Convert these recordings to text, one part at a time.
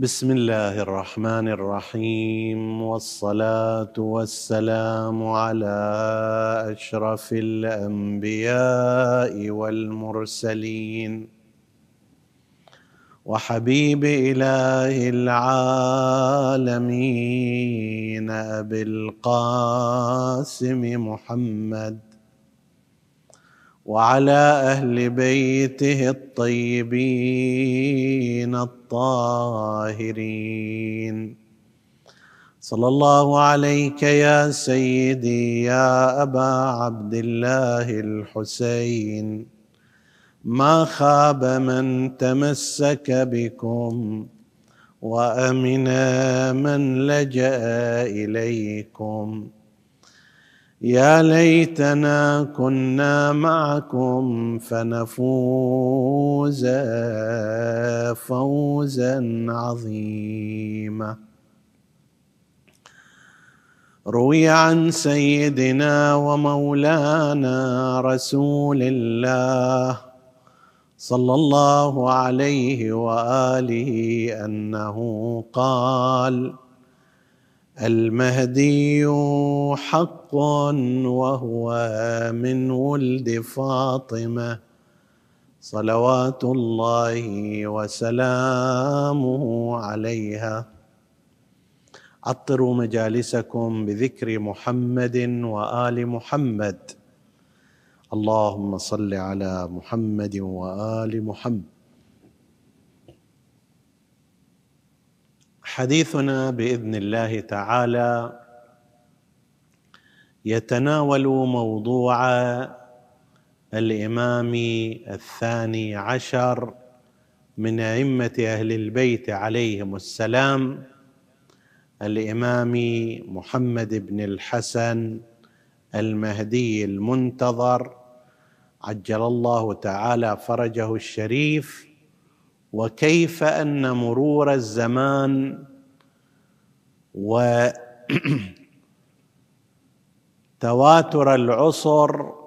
بسم الله الرحمن الرحيم والصلاة والسلام على أشرف الأنبياء والمرسلين. وحبيب إله العالمين أبي القاسم محمد وعلى أهل بيته الطيبين الطاهرين. صلى الله عليك يا سيدي يا أبا عبد الله الحسين. ما خاب من تمسك بكم وأمن من لجأ إليكم. يا ليتنا كنا معكم فنفوز فوزا عظيما. روي عن سيدنا ومولانا رسول الله صلى الله عليه وآله أنه قال المهدي حق وهو من ولد فاطمة. صلوات الله وسلامه عليها. عطروا مجالسكم بذكر محمد وآل محمد. اللهم صل على محمد وآل محمد. حديثنا بإذن الله تعالى يتناول موضوع الإمام الثاني عشر من أئمة أهل البيت عليهم السلام الإمام محمد بن الحسن المهدي المنتظر عجل الله تعالى فرجه الشريف وكيف أن مرور الزمان وتواتر العصر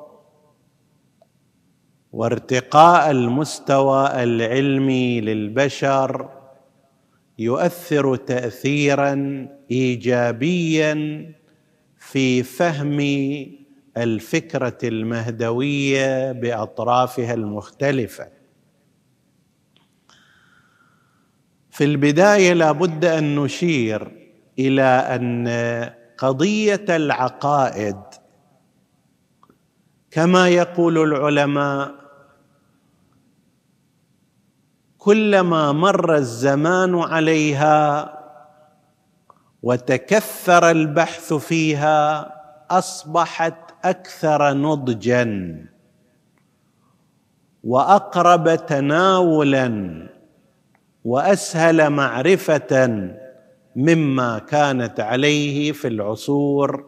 وارتقاء المستوى العلمي للبشر يؤثر تاثيرا ايجابيا في فهم الفكرة المهدوية بأطرافها المختلفة. في البداية لابد أن نشير إلى أن قضية العقائد كما يقول العلماء كلما مر الزمان عليها وتكثر البحث فيها أصبحت أكثر نضجا وأقرب تناولا وأسهل معرفة مما كانت عليه في العصور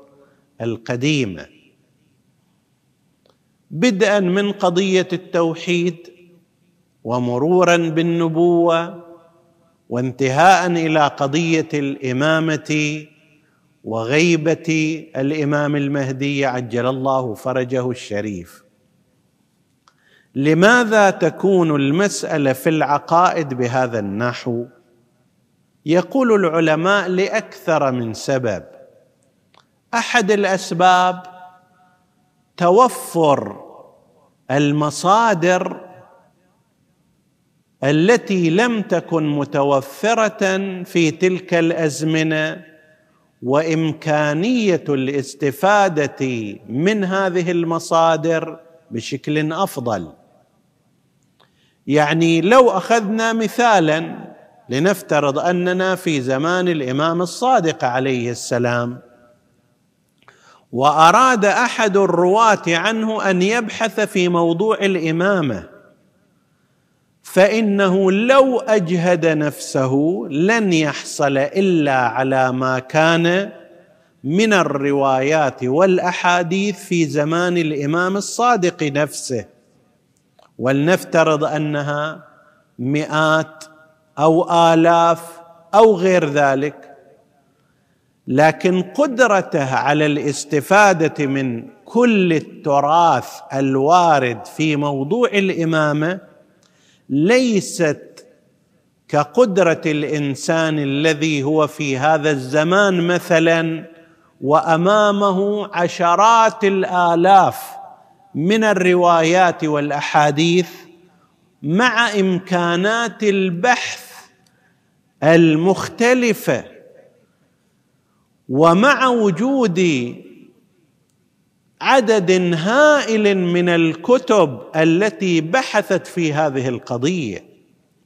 القديمة. بدءا من قضية التوحيد ومرورا بالنبوة وانتهاء إلى قضية الإمامة وغيبة الإمام المهدي عجل الله فرجه الشريف. لماذا تكون المسألة في العقائد بهذا النحو؟ يقول العلماء لأكثر من سبب. أحد الأسباب توفر المصادر التي لم تكن متوفرة في تلك الأزمنة وإمكانية الاستفادة من هذه المصادر بشكل أفضل. يعني لو أخذنا مثالا لنفترض أننا في زمان الإمام الصادق عليه السلام وأراد أحد الرواة عنه أن يبحث في موضوع الإمامة فإنه لو أجهد نفسه لن يحصل إلا على ما كان من الروايات والأحاديث في زمان الإمام الصادق نفسه. ولنفترض أنها مئات أو آلاف أو غير ذلك لكن قدرته على الاستفادة من كل التراث الوارد في موضوع الإمامة ليست كقدرة الإنسان الذي هو في هذا الزمان مثلا وأمامه عشرات الآلاف من الروايات والأحاديث مع إمكانات البحث المختلفة ومع وجود عدد هائل من الكتب التي بحثت في هذه القضية.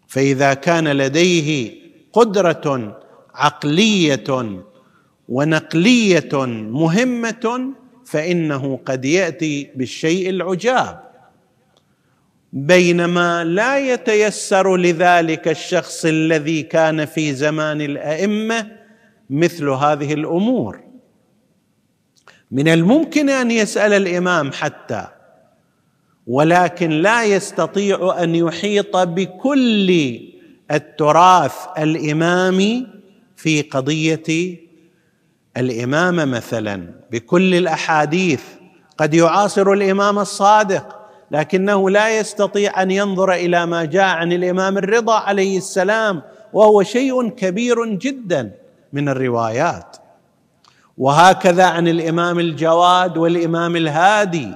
فإذا كان لديه قدرة عقلية ونقلية مهمة فإنه قد يأتي بالشيء العجاب. بينما لا يتيسر لذلك الشخص الذي كان في زمان الأئمة مثل هذه الأمور. من الممكن أن يسأل الإمام حتى ولكن لا يستطيع أن يحيط بكل التراث الإمامي في قضية الامامه مثلا بكل الأحاديث قد يعاصر الإمام الصادق لكنه لا يستطيع أن ينظر إلى ما جاء عن الإمام الرضا عليه السلام وهو شيء كبير جدا من الروايات. وهكذا عن الإمام الجواد والإمام الهادي.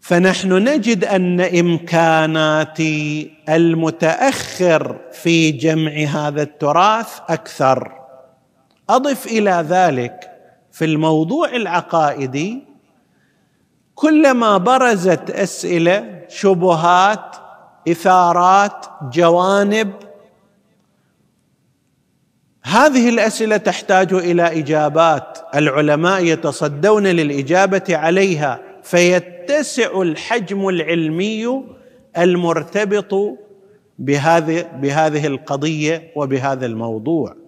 فنحن نجد أن إمكانات المتأخر في جمع هذا التراث أكثر. أضف إلى ذلك في الموضوع العقائدي كلما برزت أسئلة شبهات إثارات جوانب هذه الأسئلة تحتاج إلى إجابات. العلماء يتصدون للإجابة عليها فيتسع الحجم العلمي المرتبط بهذه بهذه القضية وبهذا الموضوع.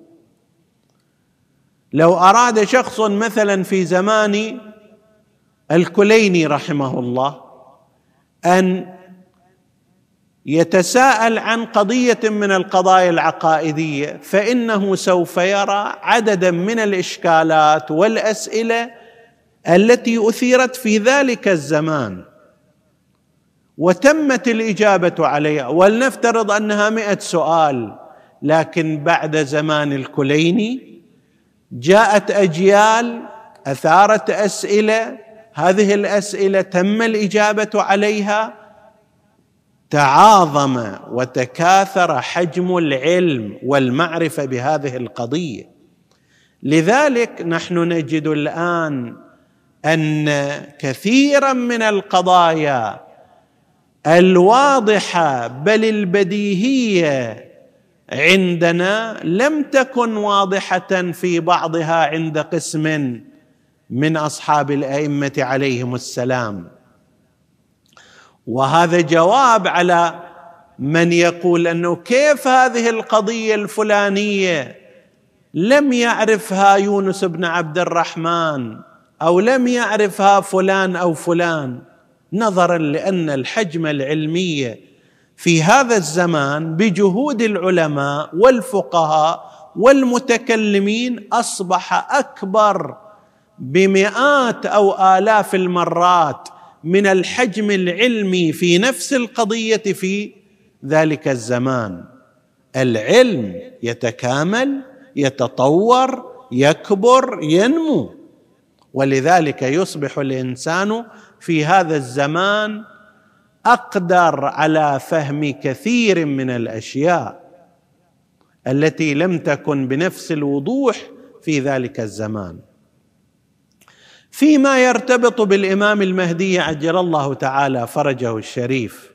لو أراد شخص مثلا في زمان الكليني رحمه الله أن يتساءل عن قضية من القضايا العقائدية فإنه سوف يرى عددا من الإشكالات والأسئلة التي أثيرت في ذلك الزمان. وتمت الإجابة عليها. ولنفترض أنها مئة سؤال لكن بعد زمان الكليني جاءت أجيال أثارت أسئلة هذه الأسئلة تم الإجابة عليها. تعاظم وتكاثر حجم العلم والمعرفة بهذه القضية. لذلك نحن نجد الآن أن كثيرا من القضايا الواضحة بل البديهية عندنا لم تكن واضحة في بعضها عند قسم من أصحاب الأئمة عليهم السلام. وهذا جواب على من يقول أنه كيف هذه القضية الفلانية لم يعرفها يونس بن عبد الرحمن أو لم يعرفها فلان أو فلان. نظرا لأن الحجم العلمي في هذا الزمان بجهود العلماء والفقهاء والمتكلمين أصبح أكبر بمئات أو آلاف المرات من الحجم العلمي في نفس القضية في ذلك الزمان. العلم يتكامل يتطور يكبر ينمو. ولذلك يصبح الإنسان في هذا الزمان أقدر على فهم كثير من الأشياء التي لم تكن بنفس الوضوح في ذلك الزمان. فيما يرتبط بالإمام المهدي عجل الله تعالى فرجه الشريف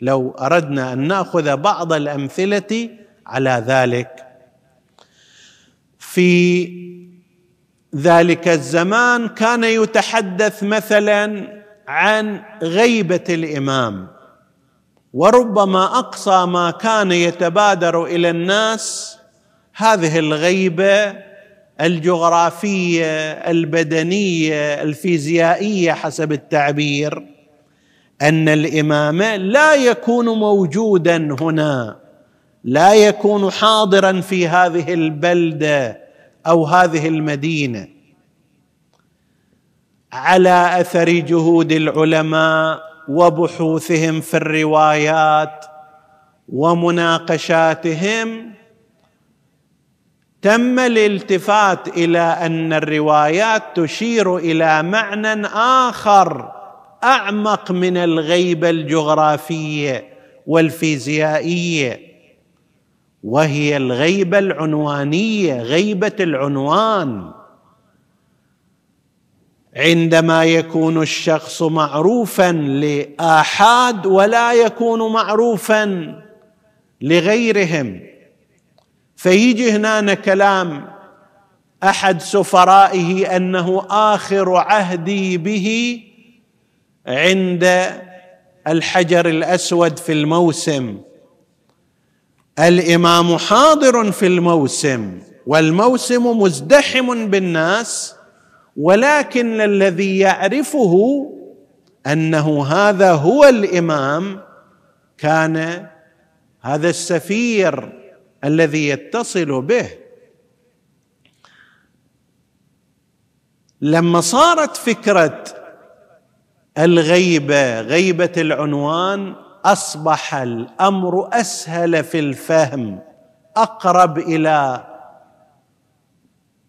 لو أردنا أن نأخذ بعض الأمثلة على ذلك. في ذلك الزمان كان يتحدث مثلا عن غيبة الإمام. وربما أقصى ما كان يتبادر إلى الناس هذه الغيبة الجغرافية البدنية الفيزيائية حسب التعبير أن الإمام لا يكون موجودا هنا لا يكون حاضرا في هذه البلدة أو هذه المدينة. على أثر جهود العلماء وبحوثهم في الروايات ومناقشاتهم تم الالتفات إلى أن الروايات تشير إلى معنى آخر أعمق من الغيبه الجغرافيه والفيزيائيه وهي الغيبه العنوانيه غيبة العنوان. عندما يكون الشخص معروفا لآحاد ولا يكون معروفا لغيرهم فيجي هنا كلام أحد سفرائه أنه آخر عهدي به عند الحجر الأسود في الموسم. الإمام حاضر في الموسم والموسم مزدحم بالناس ولكن الذي يعرفه أنه هذا هو الإمام كان هذا السفير الذي يتصل به. لما صارت فكرة الغيبة غيبة العنوان أصبح الأمر أسهل في الفهم أقرب إلى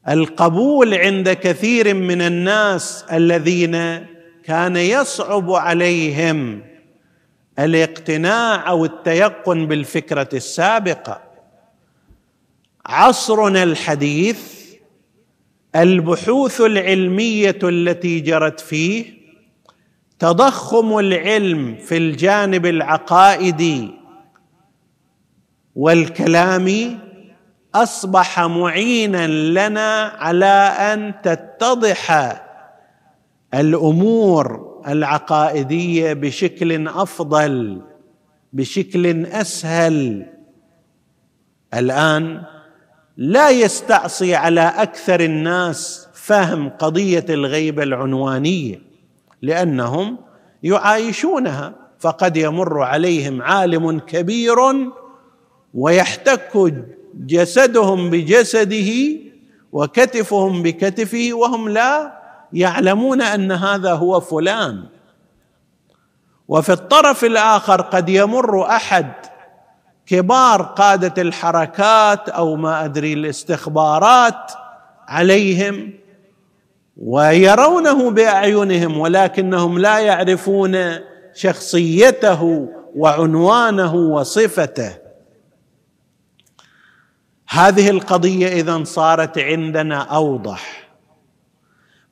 القبول عند كثير من الناس الذين كان يصعب عليهم الاقتناع أو التيقن بالفكرة السابقة. عصرنا الحديث البحوث العلمية التي جرت فيه تضخم العلم في الجانب العقائدي والكلامي أصبح معينا لنا على أن تتضح الأمور العقائدية بشكل أفضل بشكل أسهل. الآن لا يستعصي على أكثر الناس فهم قضية الغيبة العنوانية لأنهم يعايشونها. فقد يمر عليهم عالم كبير ويحتك جسدهم بجسده وكتفهم بكتفه وهم لا يعلمون أن هذا هو فلان. وفي الطرف الآخر قد يمر أحد كبار قادة الحركات أو ما أدري الاستخبارات عليهم ويرونه بأعينهم ولكنهم لا يعرفون شخصيته وعنوانه وصفته. هذه القضية إذا صارت عندنا أوضح.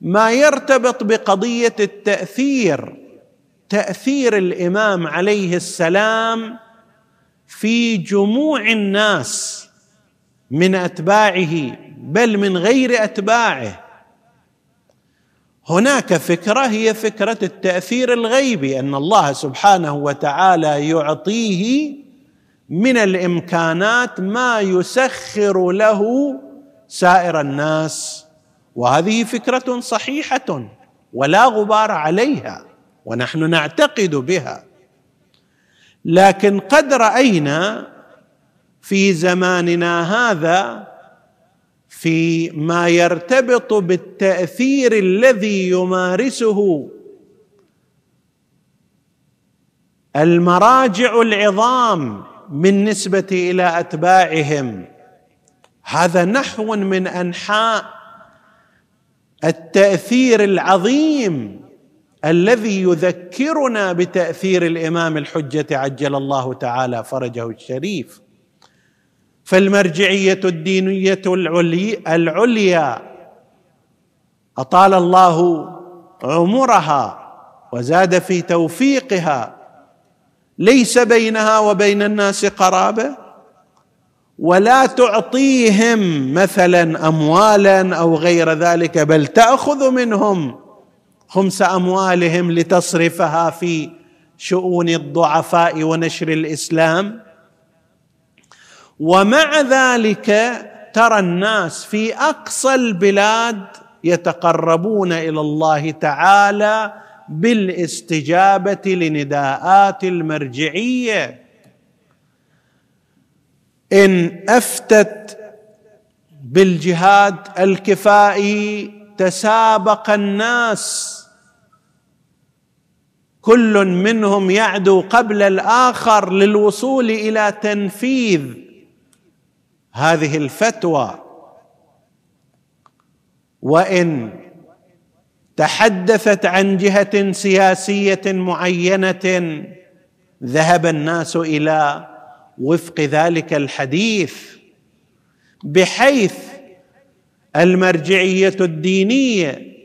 ما يرتبط بقضية التأثير تأثير الإمام عليه السلام في جموع الناس من أتباعه بل من غير أتباعه. هناك فكرة هي فكرة التأثير الغيبي أن الله سبحانه وتعالى يعطيه من الإمكانات ما يسخر له سائر الناس. وهذه فكرة صحيحة ولا غبار عليها ونحن نعتقد بها. لكن قد رأينا في زماننا هذا في ما يرتبط بالتأثير الذي يمارسه المراجع العظام بالنسبة إلى أتباعهم. هذا نحو من أنحاء التأثير العظيم الذي يذكرنا بتأثير الإمام الحجة عجل الله تعالى فرجه الشريف. فالمرجعية الدينية العليا أطال الله عمرها وزاد في توفيقها. ليس بينها وبين الناس قرابة ولا تعطيهم مثلا اموالا أو غير ذلك بل تأخذ منهم خمس أموالهم لتصرفها في شؤون الضعفاء ونشر الإسلام. ومع ذلك ترى الناس في أقصى البلاد يتقربون إلى الله تعالى بالاستجابة لنداءات المرجعية. إن أفتت بالجهاد الكفائي تسابق الناس كل منهم يعدو قبل الآخر للوصول إلى تنفيذ هذه الفتوى. وإن تحدثت عن جهة سياسية معينة ذهب الناس إلى وفق ذلك الحديث بحيث المرجعية الدينية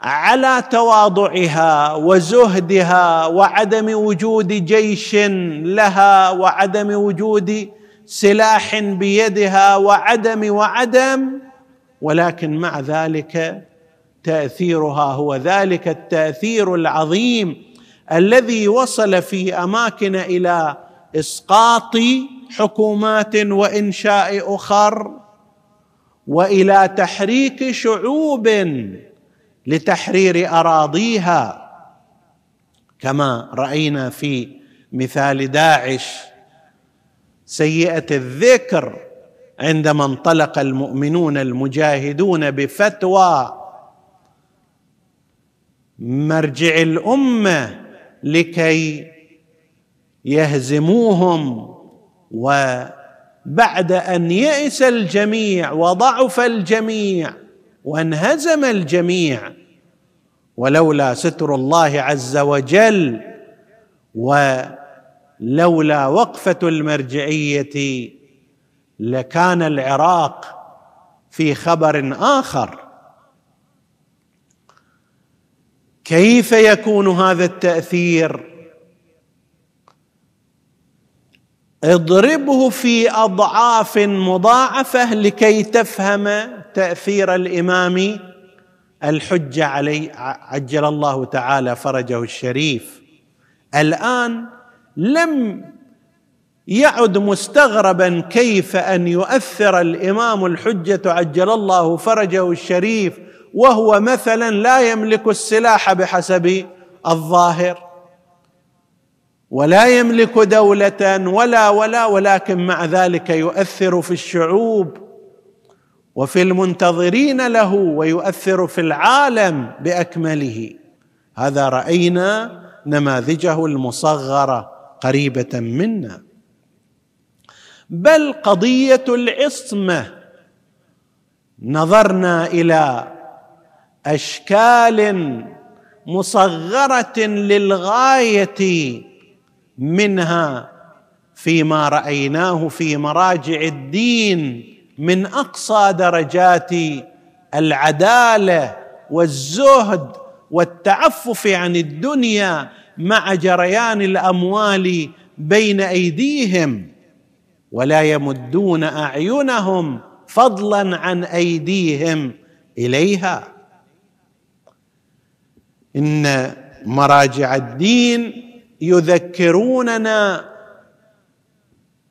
على تواضعها وزهدها وعدم وجود جيش لها وعدم وجود سلاح بيدها وعدم وعدم ولكن مع ذلك تأثيرها هو ذلك التأثير العظيم الذي وصل في أماكن إلى إسقاط حكومات وإنشاء أخر وإلى تحريك شعوب لتحرير أراضيها. كما رأينا في مثال داعش سيئة الذكر عندما انطلق المؤمنون المجاهدون بفتوى مرجع الأمة لكي يهزموهم وبعد أن يئس الجميع وضعف الجميع وانهزم الجميع ولولا ستر الله عز وجل ولولا وقفة المرجعية لكان العراق في خبر آخر. كيف يكون هذا التأثير؟ اضربه في أضعاف مضاعفة لكي تفهم تأثير الإمام الحجه علي عجل الله تعالى فرجه الشريف. الآن لم يعد مستغربا كيف أن يؤثر الإمام الحجة عجل الله فرجه الشريف وهو مثلا لا يملك السلاح بحسب الظاهر ولا يملك دولة ولا ولا ولكن مع ذلك يؤثر في الشعوب وفي المنتظرين له ويؤثر في العالم بأكمله. هذا رأينا نماذجه المصغرة قريبة منا. بل قضية العصمة نظرنا إلى أشكال مصغرة للغاية منها فيما رأيناه في مراجع الدين من أقصى درجات العدالة والزهد والتعفف عن الدنيا مع جريان الأموال بين أيديهم ولا يمدون أعينهم فضلا عن أيديهم إليها. إن مراجع الدين يذكروننا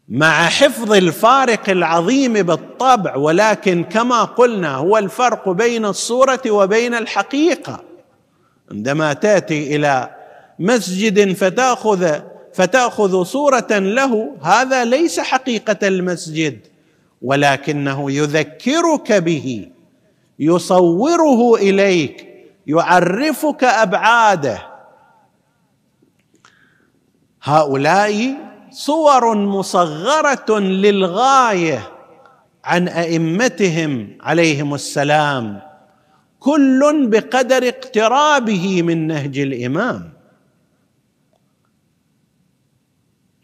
مع حفظ الفارق العظيم بالطبع ولكن كما قلنا هو الفرق بين الصورة وبين الحقيقة. عندما تأتي إلى مسجد فتاخذ فتأخذ صورة له هذا ليس حقيقة المسجد ولكنه يذكرك به يصوره إليك يعرفك أبعاده. هؤلاء صور مصغرة للغاية عن أئمتهم عليهم السلام كل بقدر اقترابه من نهج الإمام.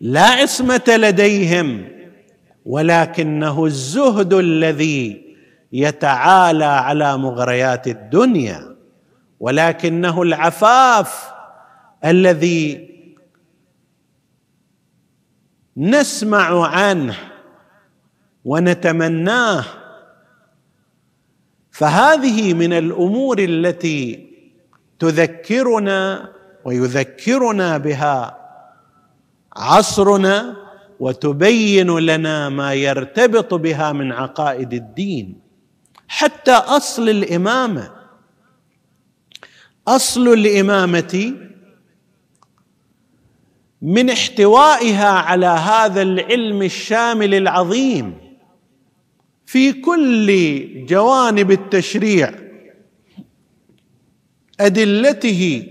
لا عصمة لديهم ولكنه الزهد الذي يتعالى على مغريات الدنيا. ولكنه العفاف الذي نسمع عنه ونتمناه. فهذه من الأمور التي تذكرنا ويذكرنا بها عصرنا وتبين لنا ما يرتبط بها من عقائد الدين. حتى أصل الإمامة أصل الامامه من احتوائها على هذا العلم الشامل العظيم في كل جوانب التشريع أدلته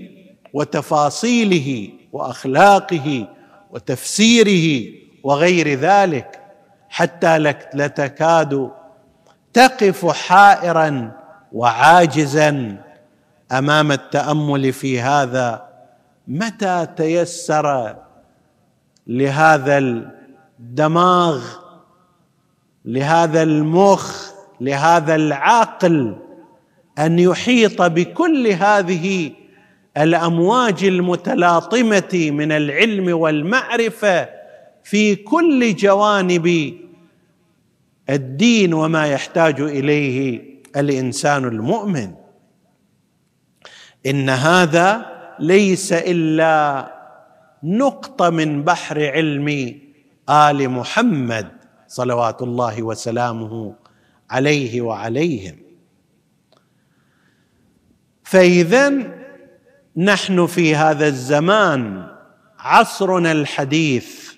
وتفاصيله وأخلاقه وتفسيره وغير ذلك حتى لتكاد تقف حائرا وعاجزا أمام التأمل في هذا متى تيسر لهذا الدماغ لهذا المخ لهذا العقل أن يحيط بكل هذه الأمواج المتلاطمة من العلم والمعرفة في كل جوانب الدين وما يحتاج إليه الإنسان المؤمن؟ إن هذا ليس إلا نقطة من بحر علم آل محمد صلوات الله وسلامه عليه وعليهم. فاذا نحن في هذا الزمان عصرنا الحديث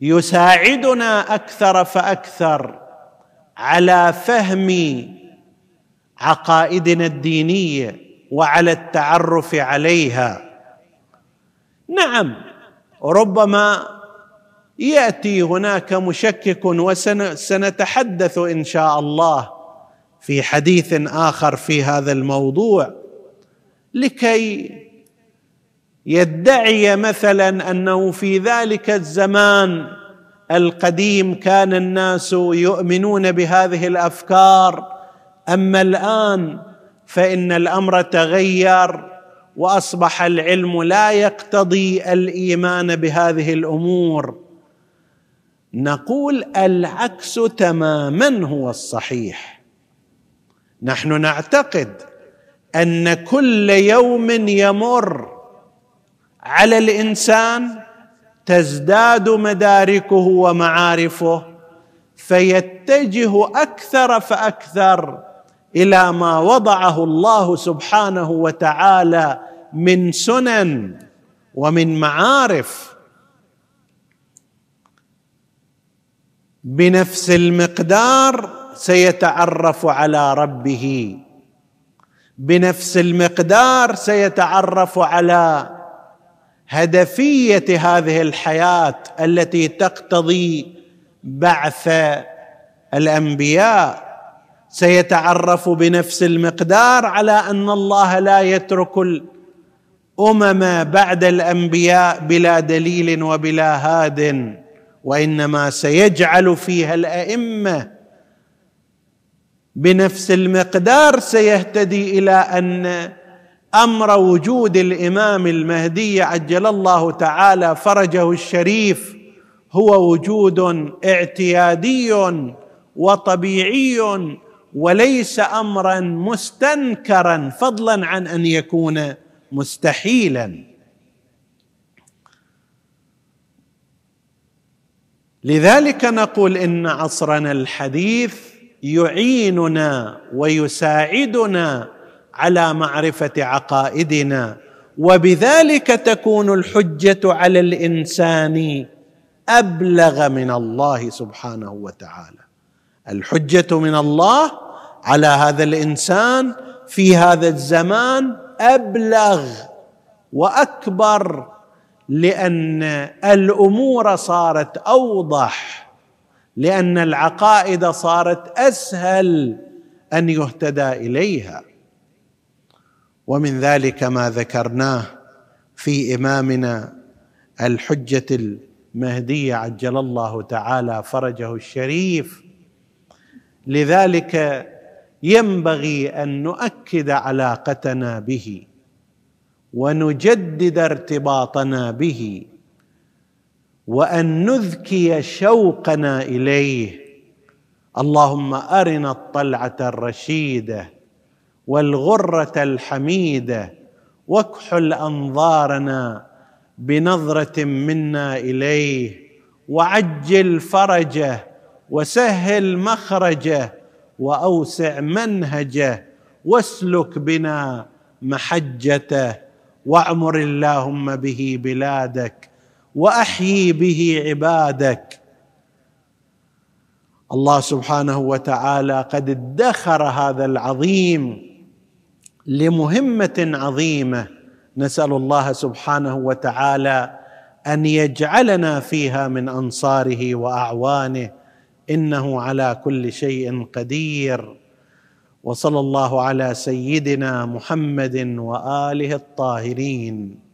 يساعدنا أكثر فأكثر على فهم عقائدنا الدينية وعلى التعرف عليها. نعم ربما يأتي هناك مشكك وسنتحدث إن شاء الله في حديث آخر في هذا الموضوع. لكي يدعي مثلا أنه في ذلك الزمان القديم كان الناس يؤمنون بهذه الأفكار أما الآن فإن الأمر تغير وأصبح العلم لا يقتضي الإيمان بهذه الأمور. نقول العكس تماما هو الصحيح. نحن نعتقد أن كل يوم يمر على الإنسان تزداد مداركه ومعارفه فيتجه أكثر فأكثر إلى ما وضعه الله سبحانه وتعالى من سنن ومن معارف بنفس المقدار سيتعرف على ربه. بنفس المقدار سيتعرف على هدفية هذه الحياة التي تقتضي بعث الأنبياء. سيتعرف بنفس المقدار على أن الله لا يترك الأمم بعد الأنبياء بلا دليل وبلا هاد وإنما سيجعل فيها الأئمة بنفس المقدار سيهتدي إلى أن أمر وجود الإمام المهدي عجل الله تعالى فرجه الشريف هو وجود اعتيادي وطبيعي وليس أمرا مستنكرا فضلا عن أن يكون مستحيلا. لذلك نقول إن عصرنا الحديث يعيننا ويساعدنا على معرفة عقائدنا وبذلك تكون الحجة على الإنسان أبلغ من الله سبحانه وتعالى. الحجة من الله على هذا الإنسان في هذا الزمان أبلغ وأكبر لأن الأمور صارت أوضح لأن العقائد صارت أسهل أن يهتدى إليها. ومن ذلك ما ذكرناه في إمامنا الحجة المهدية عجل الله تعالى فرجه الشريف. لذلك ينبغي أن نؤكد علاقتنا به ونجدد ارتباطنا به وأن نذكي شوقنا إليه. اللهم أرنا الطلعة الرشيدة والغرة الحميدة واكحل أنظارنا بنظرة منا إليه وعجل فرجه وسهل مخرجه وأوسع منهجه واسلك بنا محجته واعمر اللهم به بلادك وأحيي به عبادك. الله سبحانه وتعالى قد ادخر هذا العظيم لمهمة عظيمة. نسأل الله سبحانه وتعالى أن يجعلنا فيها من أنصاره وأعوانه إنه على كل شيء قدير. وصلى الله على سيدنا محمد وآله الطاهرين.